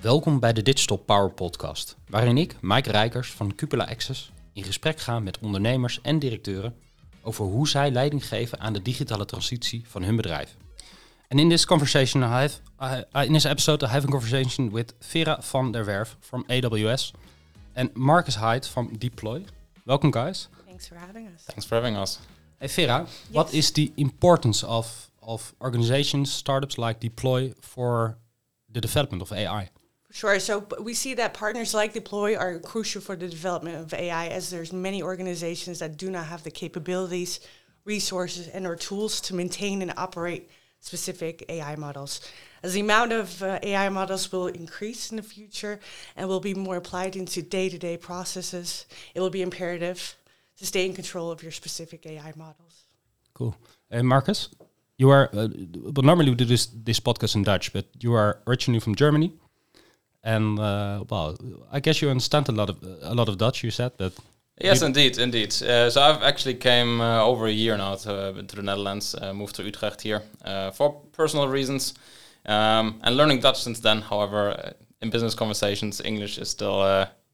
Welkom bij de Digital Power Podcast, waarin ik, Mike Rijkers van Cupola Access, in gesprek ga met ondernemers en directeuren over hoe zij leiding geven aan de digitale transitie van hun bedrijf. And in this conversation, I have, I, in this episode, I have a conversation with Vera van der Werf from AWS and Marcus Hyde from Deploy. Welcome, guys. Thanks for having us. Thanks for having us. Hey, Vera, what is the importance of, of organizations, startups like Deeploy for the development of AI? Sure. So we see that partners like Deeploy are crucial for the development of AI, as there's many organizations that do not have the capabilities, resources, and or tools to maintain and operate specific AI models. As the amount of uh, AI models will increase in the future and will be more applied into day-to-day processes, it will be imperative to stay in control of your specific AI models. Cool. And Markus, you are, uh, well, normally we do this, this podcast in Dutch, but you are originally from Germany. And uh, well, I guess you understand a lot of a lot of Dutch. You said, but yes, indeed, indeed. Uh, so I've actually came uh, over a year now to, to the Netherlands. Uh, moved to Utrecht here uh, for personal reasons, um, and learning Dutch since then. However, uh, in business conversations, English is still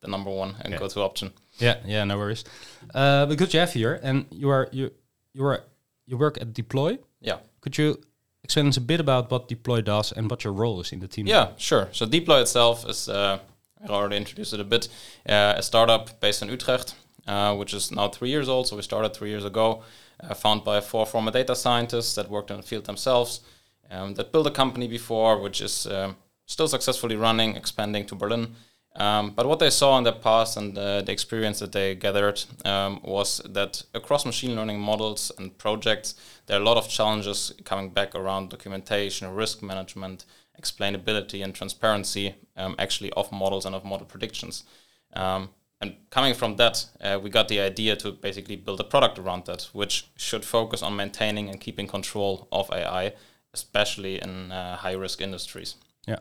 the number one and yeah. go-to option. Yeah, yeah, no worries. but good to have you here, and you are you you are you work at Deeploy. Yeah. Could you explain us a bit about what Deeploy does and what your role is in the team? Yeah, sure. So Deeploy itself is, uh, I already introduced it a bit, uh, a startup based in Utrecht, uh, which is now three years old. So we started three years ago, uh, founded by four former data scientists that worked in the field themselves, um, that built a company before, which is um, still successfully running, expanding to Berlin. Um, but what they saw in the past and uh, the experience that they gathered um, was that across machine learning models and projects, there are a lot of challenges coming back around documentation, risk management, explainability, and transparency um, actually of models and of model predictions. Um, and coming from that, uh, we got the idea to basically build a product around that, which should focus on maintaining and keeping control of AI, especially in uh, high risk industries. Yeah,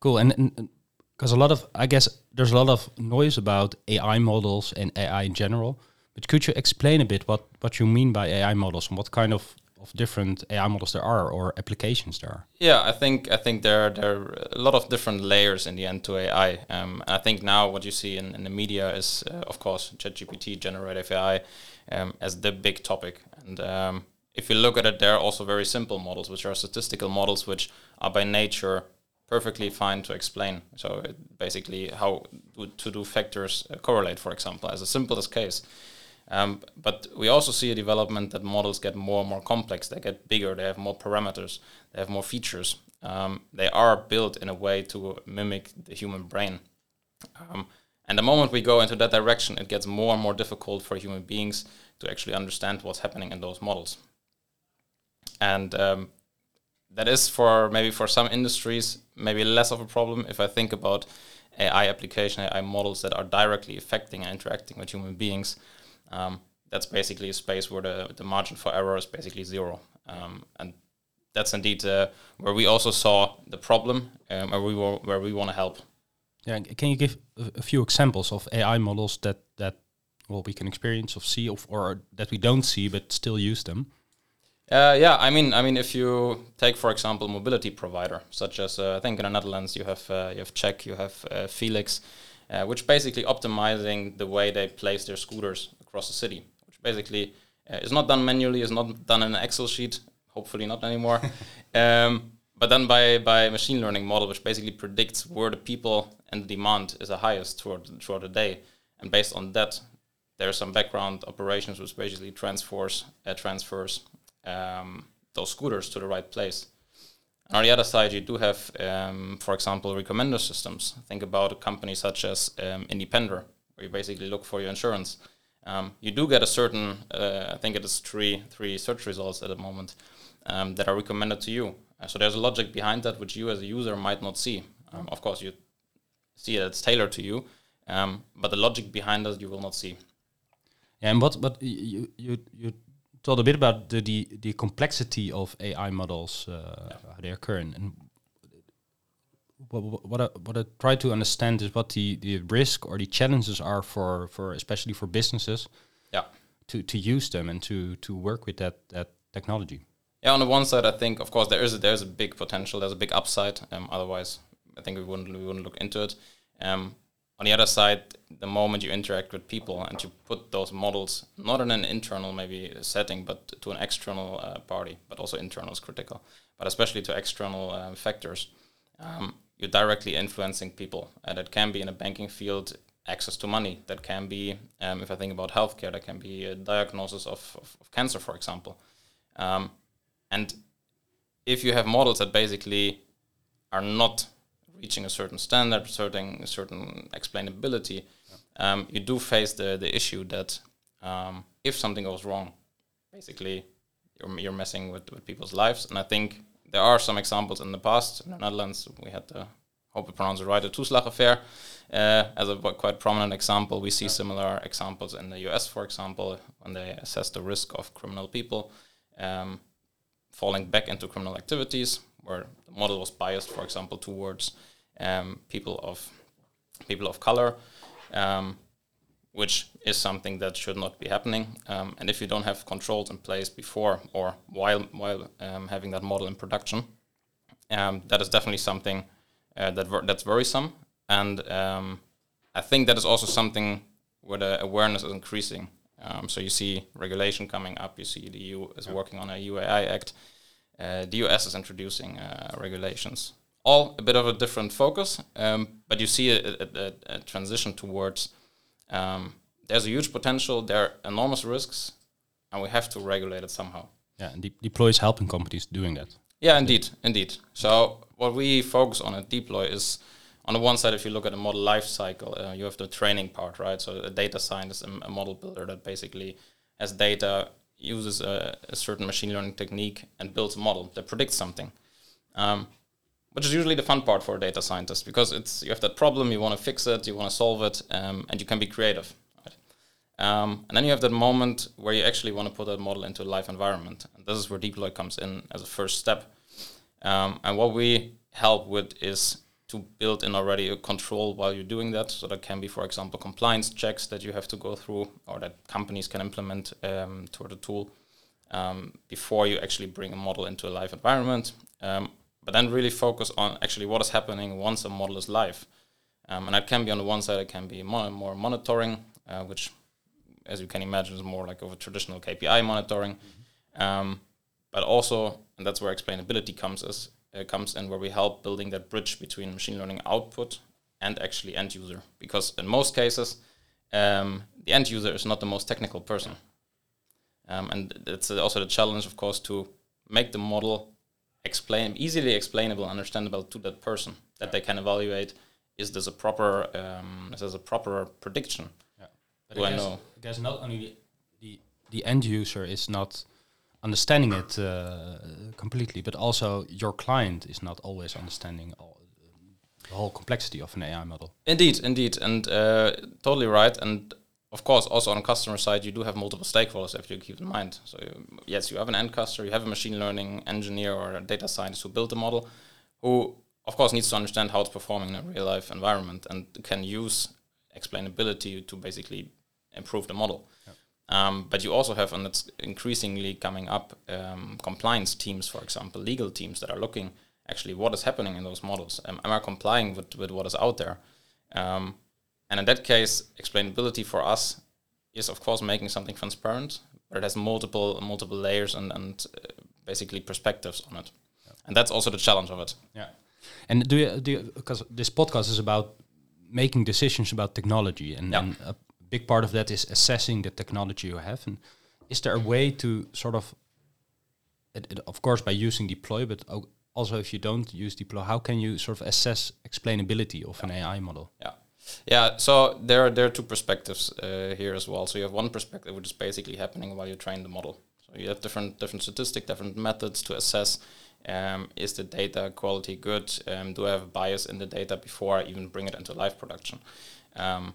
cool. and, and because a lot of I guess there's a lot of noise about AI models and AI in general. But could you explain a bit what what you mean by AI models and what kind of of different AI models there are or applications there are? Yeah, I think I think there are, there are a lot of different layers in the end to AI. Um, I think now what you see in, in the media is uh, of course ChatGPT, generative AI, um, as the big topic. And um, if you look at it, there are also very simple models, which are statistical models, which are by nature perfectly fine to explain. So basically, how to do factors uh, correlate, for example, as a simplest case. Um, but we also see a development that models get more and more complex. They get bigger. They have more parameters. They have more features. Um, they are built in a way to mimic the human brain. Um, and the moment we go into that direction, it gets more and more difficult for human beings to actually understand what's happening in those models. And um, that is for maybe for some industries maybe less of a problem if I think about AI application, AI models that are directly affecting and interacting with human beings. Um, that's basically a space where the, the margin for error is basically zero. Um, and that's indeed uh, where we also saw the problem um, where we were, where we want to help. Yeah, can you give a, few examples of AI models that that well we can experience or see of, or that we don't see but still use them? Uh, yeah, I mean, I mean, if you take, for example, mobility provider, such as uh, I think in the Netherlands you have uh, you have Check, you have uh, Felyx, uh, which basically optimizing the way they place their scooters across the city, which basically uh, is not done manually, is not done in an Excel sheet, hopefully not anymore, um, but done by by machine learning model, which basically predicts where the people and the demand is the highest throughout throughout the day, and based on that, there are some background operations which basically transfers transfers um, those scooters to the right place. And on the other side, you do have, um, for example, recommender systems. Think about a company such as um, Independer, where you basically look for your insurance. Um, you do get a certain, uh, I think it is three three search results at the moment um, that are recommended to you. Uh, so there's a logic behind that which you as a user might not see. Um, of course, you see that it's tailored to you, but the logic behind that you will not see. Yeah, and what but you you you told a bit about the the, the complexity of AI models, uh, yeah. how they occur, and, and what what I, what I try to understand is what the the risk or the challenges are for for especially for businesses. Yeah. To to use them and to to work with that that technology. Yeah, on the one side, I think of course there is a, there's a big potential, there's a big upside. Um, otherwise, I think we wouldn't we wouldn't look into it. Um, on the other side, the moment you interact with people and you put those models not in an internal maybe setting, but to an external uh, party, but also internal is critical, but especially to external uh, factors, um, you're directly influencing people. And it can be in a banking field access to money. That can be, um, if I think about healthcare, that can be a diagnosis of, of, of cancer, for example. Um, and if you have models that basically are not reaching a certain standard, certain a certain explainability, yeah. um, you do face the the issue that um, if something goes wrong, basically you're, you're messing with, with people's lives. And I think there are some examples in the past. In the Netherlands, we had the hope I pronounce it right, the Toeslag affair uh, as a quite prominent example. We see yeah. similar examples in the US, for example, when they assess the risk of criminal people um, falling back into criminal activities, where the model was biased, for example, towards um, people of people of color, um, which is something that should not be happening. Um, and if you don't have controls in place before or while while um, having that model in production, um, that is definitely something uh, that that's worrisome. And um, I think that is also something where the awareness is increasing. so you see regulation coming up. You see the EU is working on a EU AI Act. Uh, the US is introducing uh, regulations all a bit of a different focus, um, but you see a, a, a transition towards um, there's a huge potential, there are enormous risks, and we have to regulate it somehow. Yeah, and De Deeploy is helping companies doing that. Yeah, indeed, indeed. So what we focus on at Deeploy is on the one side, if you look at the model life cycle, uh, you have the training part, right? So a data scientist, a, a model builder that basically has data, uses a, a, certain machine learning technique, and builds a model that predicts something. Um, which is usually the fun part for a data scientist because it's you have that problem, you want to fix it, you want to solve it, um, and you can be creative. Right? Um, and then you have that moment where you actually want to put that model into a live environment, and this is where Deeploy comes in as a first step. Um, and what we help with is to build in already a control while you're doing that. So that can be, for example, compliance checks that you have to go through, or that companies can implement um, toward the tool um, before you actually bring a model into a live environment. Um, but then really focus on actually what is happening once a model is live. Um, and that can be on the one side, it can be more, more monitoring, uh, which, as you can imagine, is more like of a traditional KPI monitoring. Mm-hmm. Um, but also, and that's where explainability comes is uh, comes in, where we help building that bridge between machine learning output and actually end user. Because in most cases, um, the end user is not the most technical person, um, and it's also the challenge, of course, to make the model explain easily explainable, understandable to that person that they can evaluate. Is this a proper? Um, is this a proper prediction? Yeah. But Do I, guess, I know? I guess not only the, the, the end user is not understanding it uh, completely, but also your client is not always understanding all, the whole complexity of an AI model. Indeed, indeed, and uh, totally right. And of course, also on customer side, you do have multiple stakeholders that you keep in mind. So yes, you have an end customer, you have a machine learning engineer or a data scientist who built the model, who of course needs to understand how it's performing in a real life environment and can use explainability to basically improve the model. Um, but you also have, and that's increasingly coming up, um, compliance teams, for example, legal teams that are looking actually what is happening in those models. Um, am I complying with, with what is out there? Um, and in that case, explainability for us is of course making something transparent, but it has multiple multiple layers and and uh, basically perspectives on it. Yeah. And that's also the challenge of it. Yeah. And do you do you, because this podcast is about making decisions about technology and, yeah. and a big part of that is assessing the technology you have and is there a way to sort of it, it, of course by using Deeploy but also if you don't use Deeploy how can you sort of assess explainability of yeah. an AI model yeah yeah, so there are there are two perspectives uh, here as well. So you have one perspective which is basically happening while you train the model. So you have different different statistic, different methods to assess um, is the data quality good? Um, do I have bias in the data before I even bring it into live production? Um,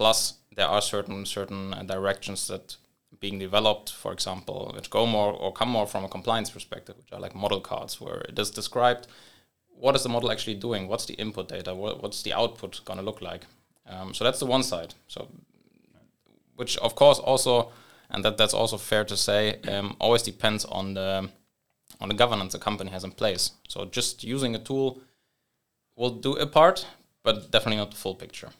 plus, there are certain certain directions that being developed, for example, which go more or come more from a compliance perspective, which are like model cards, where it is described what is the model actually doing? What's the input data? What, what's the output going to look like? Um, so that's the one side. So, which of course also, and that that's also fair to say, um, always depends on the on the governance a company has in place. So just using a tool will do a part, but definitely not the full picture.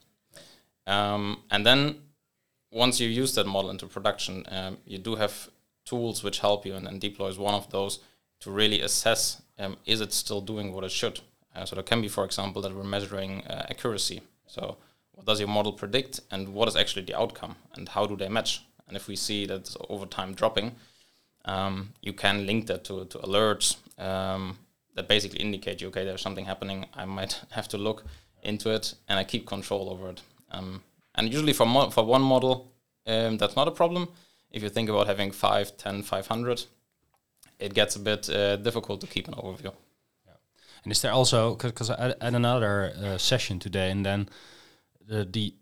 Um, and then once you use that model into production, um, you do have tools which help you, and, and Deeploy is one of those to really assess um, is it still doing what it should. Uh, so there can be, for example, that we're measuring uh, accuracy. So what does your model predict, and what is actually the outcome, and how do they match? And if we see that over time dropping, um, you can link that to, to alerts um, that basically indicate you, okay, there's something happening. I might have to look into it, and I keep control over it. Um, and usually for mo- for one model, um, that's not a problem. If you think about having 5, 10, 500, it gets a bit uh, difficult to keep an overview. Yeah. And is there also because I had another uh, session today, and then the, the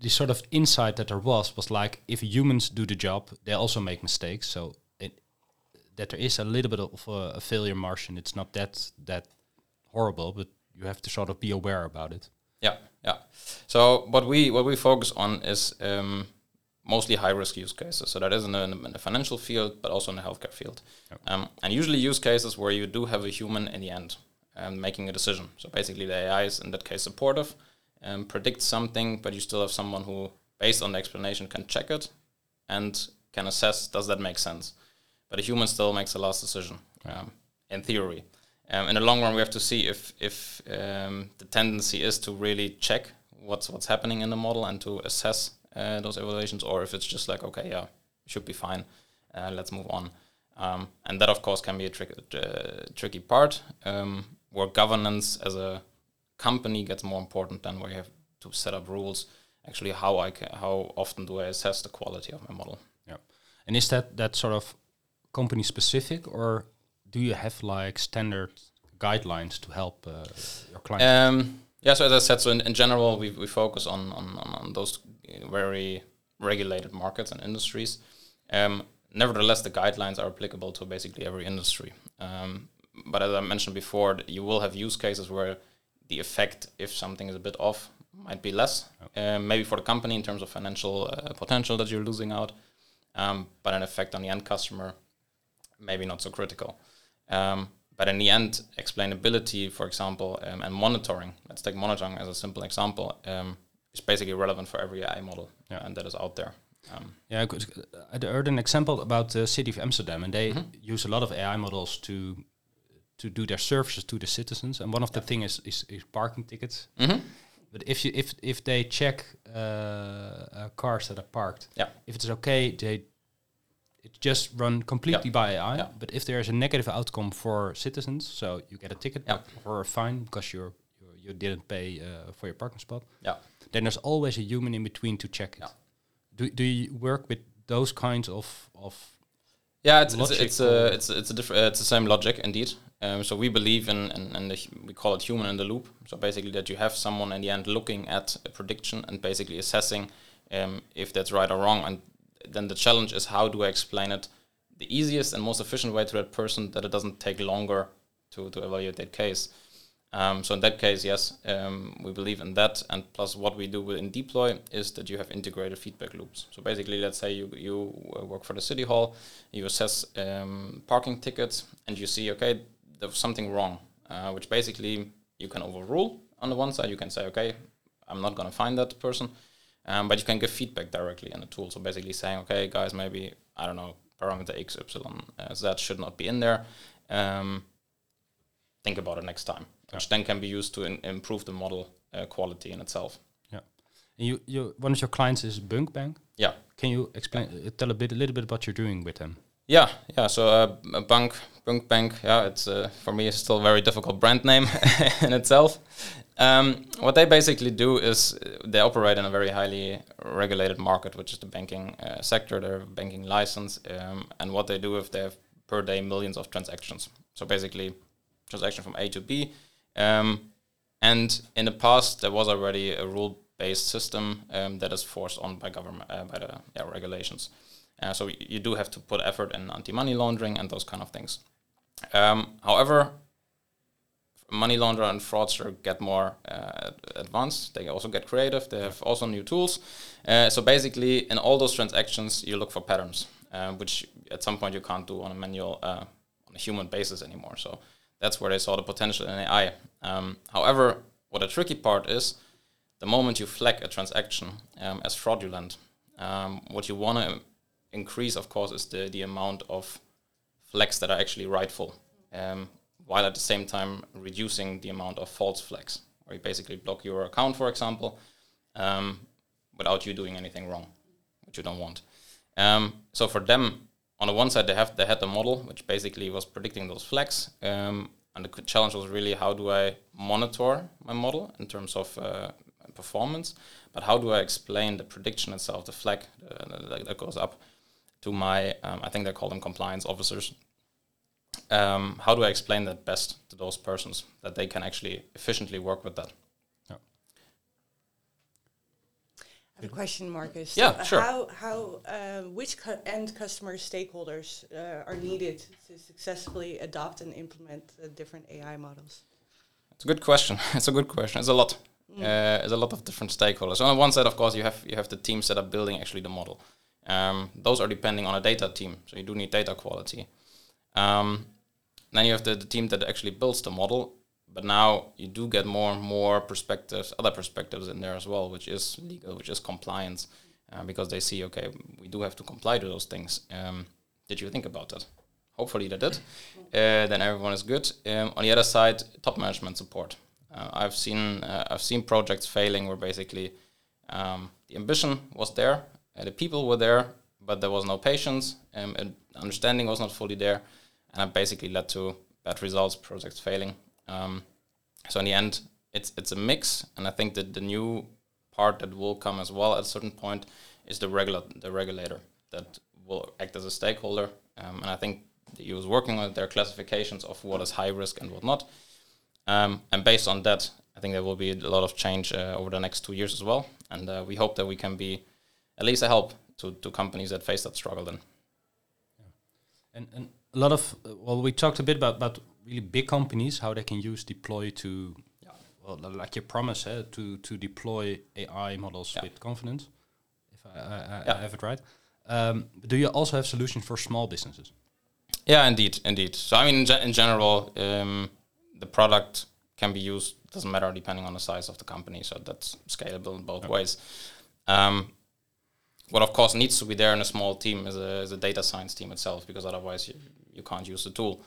the sort of insight that there was was like if humans do the job, they also make mistakes. So it that there is a little bit of a, a failure margin. It's not that that horrible, but you have to sort of be aware about it. Yeah, yeah. So what we what we focus on is um, mostly high risk use cases. So that is in the, in the financial field, but also in the healthcare field. Yep. Um, and usually use cases where you do have a human in the end um, making a decision. So basically, the AI is in that case supportive, and predicts something, but you still have someone who, based on the explanation, can check it and can assess does that make sense. But a human still makes the last decision, um, in theory. Um, in the long run, we have to see if if um, the tendency is to really check what's what's happening in the model and to assess uh, those evaluations, or if it's just like okay, yeah, should be fine, uh, let's move on. Um, and that, of course, can be a tricky uh, tricky part um, where governance as a company gets more important than where you have to set up rules. Actually, how I ca- how often do I assess the quality of my model? Yeah, and is that that sort of company specific, or do you have like standard guidelines to help uh, your clients? Um, yeah, so as I said, so in, in general, we, we focus on, on, on those very regulated markets and industries. Um, nevertheless, the guidelines are applicable to basically every industry. Um, but as I mentioned before, you will have use cases where the effect, if something is a bit off, might be less. Um, maybe for the company in terms of financial uh, potential that you're losing out, um, but an effect on the end customer, maybe not so critical. Um, but in the end, explainability, for example, um, and monitoring, let's take monitoring as a simple example, um, is basically relevant for every AI model yeah. and that is out there. Um, yeah, I heard an example about the city of Amsterdam, and they mm-hmm. use a lot of AI models to to do their services to the citizens. And one of the things is, is, is parking tickets. Mm-hmm. But if you if if they check uh, uh, cars that are parked, yeah. if it's okay, they it just run completely by AI. Yeah. But if there is a negative outcome for citizens, so you get a ticket yeah. or a fine because you're, you're you didn't pay uh, for your parking spot. Yeah. Then there's always a human in between to check it. Do do you work with those kinds of of yeah, it's it's, it's a it's it's a different uh, it's the same logic indeed. Um, so we believe in in, in the, we call it human in the loop. So basically that you have someone in the end looking at a prediction and basically assessing um, if that's right or wrong. And then the challenge is how do I explain it the easiest and most efficient way to that person that it doesn't take longer to to evaluate that case. Um, so in that case, yes, um, we believe in that. And plus, what we do in Deeploy is that you have integrated feedback loops. So basically, let's say you you work for the city hall, you assess um, parking tickets, and you see, okay, there's something wrong, uh, which basically you can overrule. On the one side, you can say, okay, I'm not going to find that person, um, but you can give feedback directly in the tool. So basically saying, okay, guys, maybe I don't know parameter x, y, uh, z should not be in there. Um, think about it next time which then can be used to in, improve the model uh, quality in itself. Yeah. And you, you, one of your clients is bunq Bank. Yeah. Can you explain, uh, tell a bit, a little bit about what you're doing with them? Yeah, yeah. So uh, Bank, bunq Bank. Yeah, it's uh, for me still a very difficult brand name in itself. Um, what they basically do is uh, they operate in a very highly regulated market, which is the banking uh, sector. They're banking license, um, and what they do is they have per day millions of transactions. So basically, transaction from A to B um, and in the past, there was already a rule-based system um, that is forced on by government uh, by the yeah, regulations. Uh, so you do have to put effort in anti-money laundering and those kind of things. Um, however, money launderer and fraudster get more uh, advanced. They also get creative. They have also new tools. Uh, so basically, in all those transactions, you look for patterns, uh, which at some point you can't do on a manual uh, on a human basis anymore. So that's where they saw the potential in AI. Um, however, what a tricky part is, the moment you flag a transaction um, as fraudulent, um, what you want to increase, of course, is the, the amount of flags that are actually rightful, um, while at the same time reducing the amount of false flags, where you basically block your account, for example, um, without you doing anything wrong, which you don't want. Um, so for them, on the one side, they have they had the model, which basically was predicting those flags. Um, and the challenge was really how do I monitor my model in terms of uh, performance, but how do I explain the prediction itself, the flag uh, that goes up to my, um, I think they call them compliance officers. Um, how do I explain that best to those persons that they can actually efficiently work with that? I have a question, Markus. Yeah, So sure. How, how, uh, which cu- end customer stakeholders uh, are needed to successfully adopt and implement the different AI models? It's a good question. It's a good question. It's a lot. Uh, there's a lot of different stakeholders. On one side, of course, you have you have the teams that are building actually the model. Um, those are depending on a data team, so you do need data quality. Um, then you have the, the team that actually builds the model, but now you do get more and more perspectives, other perspectives in there as well, which is legal, which is compliance, uh, because they see, okay, we do have to comply to those things. Um, did you think about that? Hopefully they did. Uh, then everyone is good. Um, on the other side, top management support. Uh, I've seen uh, I've seen projects failing where basically um, the ambition was there, uh, the people were there, but there was no patience, um, and understanding was not fully there, and it basically led to bad results, projects failing. Um, so in the end, it's it's a mix, and I think that the new part that will come as well at a certain point is the regular the regulator that will act as a stakeholder, um, and I think the EU is working on their classifications of what is high risk and what not. Um, and based on that, I think there will be a lot of change uh, over the next two years as well. And uh, we hope that we can be at least a help to, to companies that face that struggle then. And, and a lot of uh, well, we talked a bit about about really big companies how they can use Deeploy to, Yeah. well, like your promise, eh, to to deploy AI models Yeah. with confidence. If I, I, I, Yeah. I have it right. Um, but do you also have solutions for small businesses? Yeah, indeed, indeed. So I mean, in, ge- in general, um, the product can be used. Doesn't matter depending on the size of the company. So that's scalable in both ways. Um, what of course needs to be there in a small team is a, is a data science team itself, because otherwise you, you can't use the tool.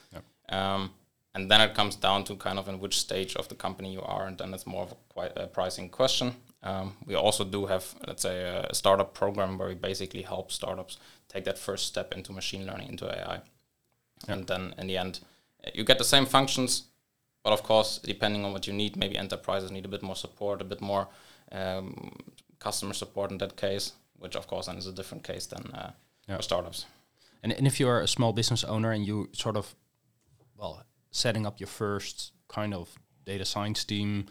Um, and then it comes down to kind of in which stage of the company you are, and then it's more of a quite a pricing question. Um, we also do have, let's say, a, startup program where we basically help startups take that first step into machine learning, into AI and then in the end you get the same functions but of course depending on what you need maybe enterprises need a bit more support a bit more um, customer support in that case which of course then is a different case than uh, Yeah. for startups And, and if you're a small business owner and you sort of, well, setting up your first kind of data science team,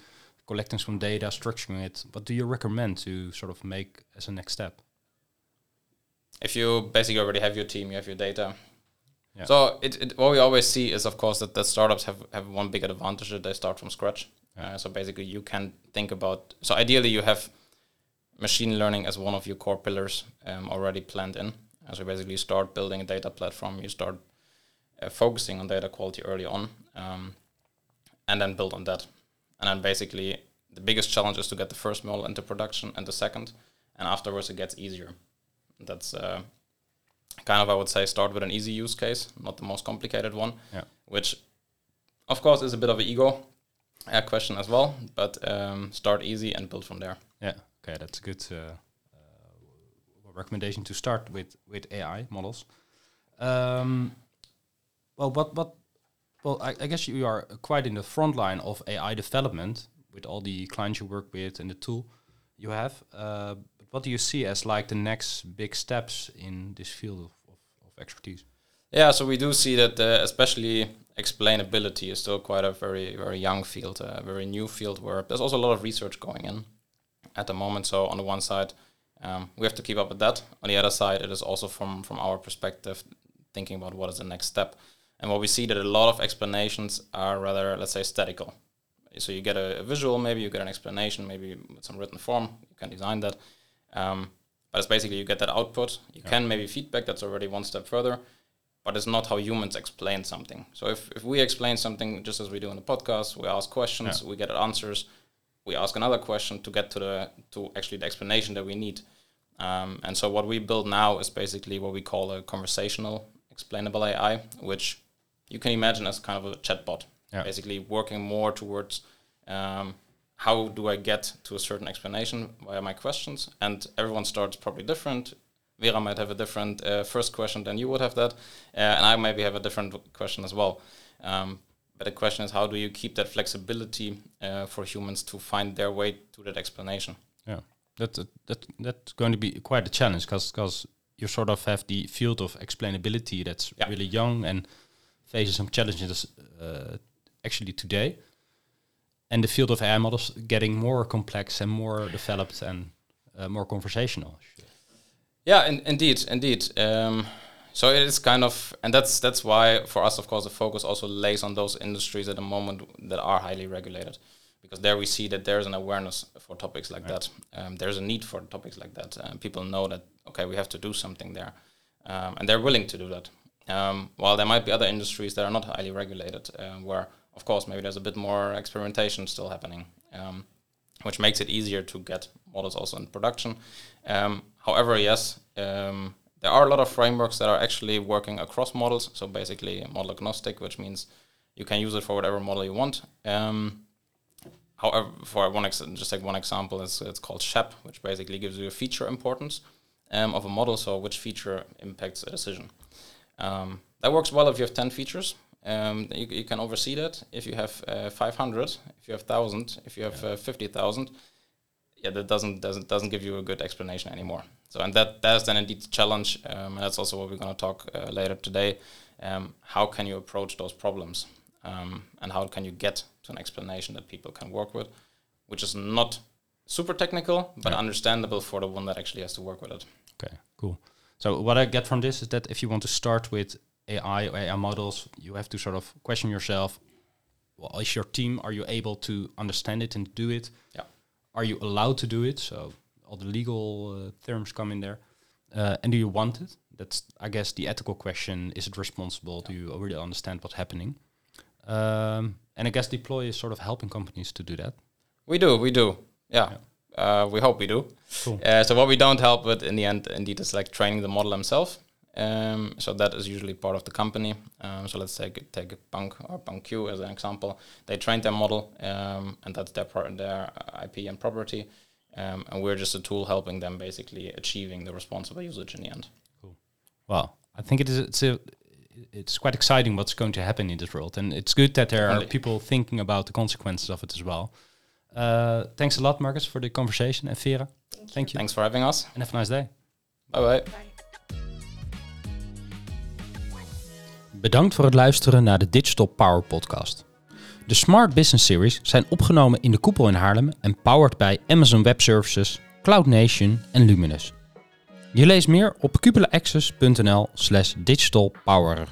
collecting some data, structuring it, what do you recommend to sort of make as a next step? if you basically already have your team you have your data Yeah. so it, it, what we always see is of course that, that startups have, have one big advantage that they start from scratch uh, so basically you can think about so ideally you have machine learning as one of your core pillars um, already planned in Uh, so basically you start building a data platform you start uh, focusing on data quality early on um, and then build on that and then basically the biggest challenge is to get the first model into production and the second and afterwards it gets easier that's uh, kind of i would say start with an easy use case not the most complicated one Yeah. which of course is a bit of an ego uh, question as well but um, start easy and build from there Yeah. Okay, that's a good uh, uh, recommendation to start with with AI models. Um, well, what what? Well, I, I guess you are quite in the front line of AI development with all the clients you work with and the tool you have. Uh, but what do you see as like the next big steps in this field of, of, of expertise? Yeah, so we do see that uh, especially explainability is still quite a very very young field, a very new field where there's also a lot of research going in at the moment. So on the one side, um, we have to keep up with that. On the other side, it is also from from our perspective thinking about what is the next step. And what we see that a lot of explanations are rather, let's say, statical. So you get a, a visual, maybe you get an explanation, maybe with some written form, you can design that. Um, but it's basically you get that output. You can maybe feedback. That's already one step further but it's not how humans explain something. So if, if we explain something just as we do in the podcast, we ask questions, Yeah. we get answers, we ask another question to get to the to actually the explanation that we need. Um, and so what we build now is basically what we call a conversational explainable AI, which you can imagine as kind of a chatbot, Yeah. basically working more towards um, how do I get to a certain explanation via my questions. And everyone starts probably different. Vera might have a different uh, first question than you would have that, uh, and I maybe have a different question as well. Um, but the question is, how do you keep that flexibility uh, for humans to find their way to that explanation? Yeah, that that, that that's going to be quite a challenge because you sort of have the field of explainability that's Yeah. really young and faces some challenges uh, actually today, and the field of AI models getting more complex and more developed and uh, more conversational. Yeah, in, indeed, indeed. Um, so it is kind of, and that's that's why for us, of course, the focus also lays on those industries at the moment that are highly regulated, because there we see that there's an awareness for topics like that. Um, there's a need for topics like that, and people know that okay, we have to do something there, um, and they're willing to do that. Um, while there might be other industries that are not highly regulated, um, where of course maybe there's a bit more experimentation still happening. Um, which makes it easier to get models also in production. Um, however, yes, um, there are a lot of frameworks that are actually working across models. So basically, model agnostic, which means you can use it for whatever model you want. Um, however, for one ex- just take one example, it's, it's called SHAP, which basically gives you a feature importance um, of a model. So which feature impacts a decision. Um, that works well if you have 10 features. Um, you, you can oversee that. If you have uh, 500, if you have 1,000, if you have uh, 50,000, yeah, that doesn't doesn't doesn't give you a good explanation anymore. So, and that that's then indeed the challenge, um, and that's also what we're going to talk uh, later today. Um, how can you approach those problems, um, and how can you get to an explanation that people can work with, which is not super technical but Yeah. understandable for the one that actually has to work with it. Okay, cool. So what I get from this is that if you want to start with AI or AI models, you have to sort of question yourself: Well, is your team are you able to understand it and do it? Yeah. Are you allowed to do it? So all the legal uh, terms come in there. Uh, and do you want it? That's I guess the ethical question: Is it responsible? Do you really understand what's happening? Um, and I guess Deeploy is sort of helping companies to do that. We do, we do, yeah. Uh, we hope we do. Cool. Uh, so what we don't help with in the end, indeed, is like training the model himself. Um, so that is usually part of the company. Um, so let's take take bank or bank Q as an example. They train their model, um, and that's their part, their uh, IP and property. Um, and we're just a tool helping them basically achieving the responsible usage in the end. Cool. Well, I think it is. It's a. It's quite exciting what's going to happen in this world, and it's good that there are people thinking about the consequences of it as well. Uh, thanks a lot, Markus, for the conversation, and Vera. Thank you, Thanks for having us. and have a nice day. Bye bye. Bye. Bedankt voor het luisteren naar de Digital Power Podcast. De Smart Business Series zijn opgenomen in de koepel in Haarlem en powered bij Amazon Web Services, Cloud Nation en Luminous. Je leest meer op cupulaaccess.nl slash digitalpower.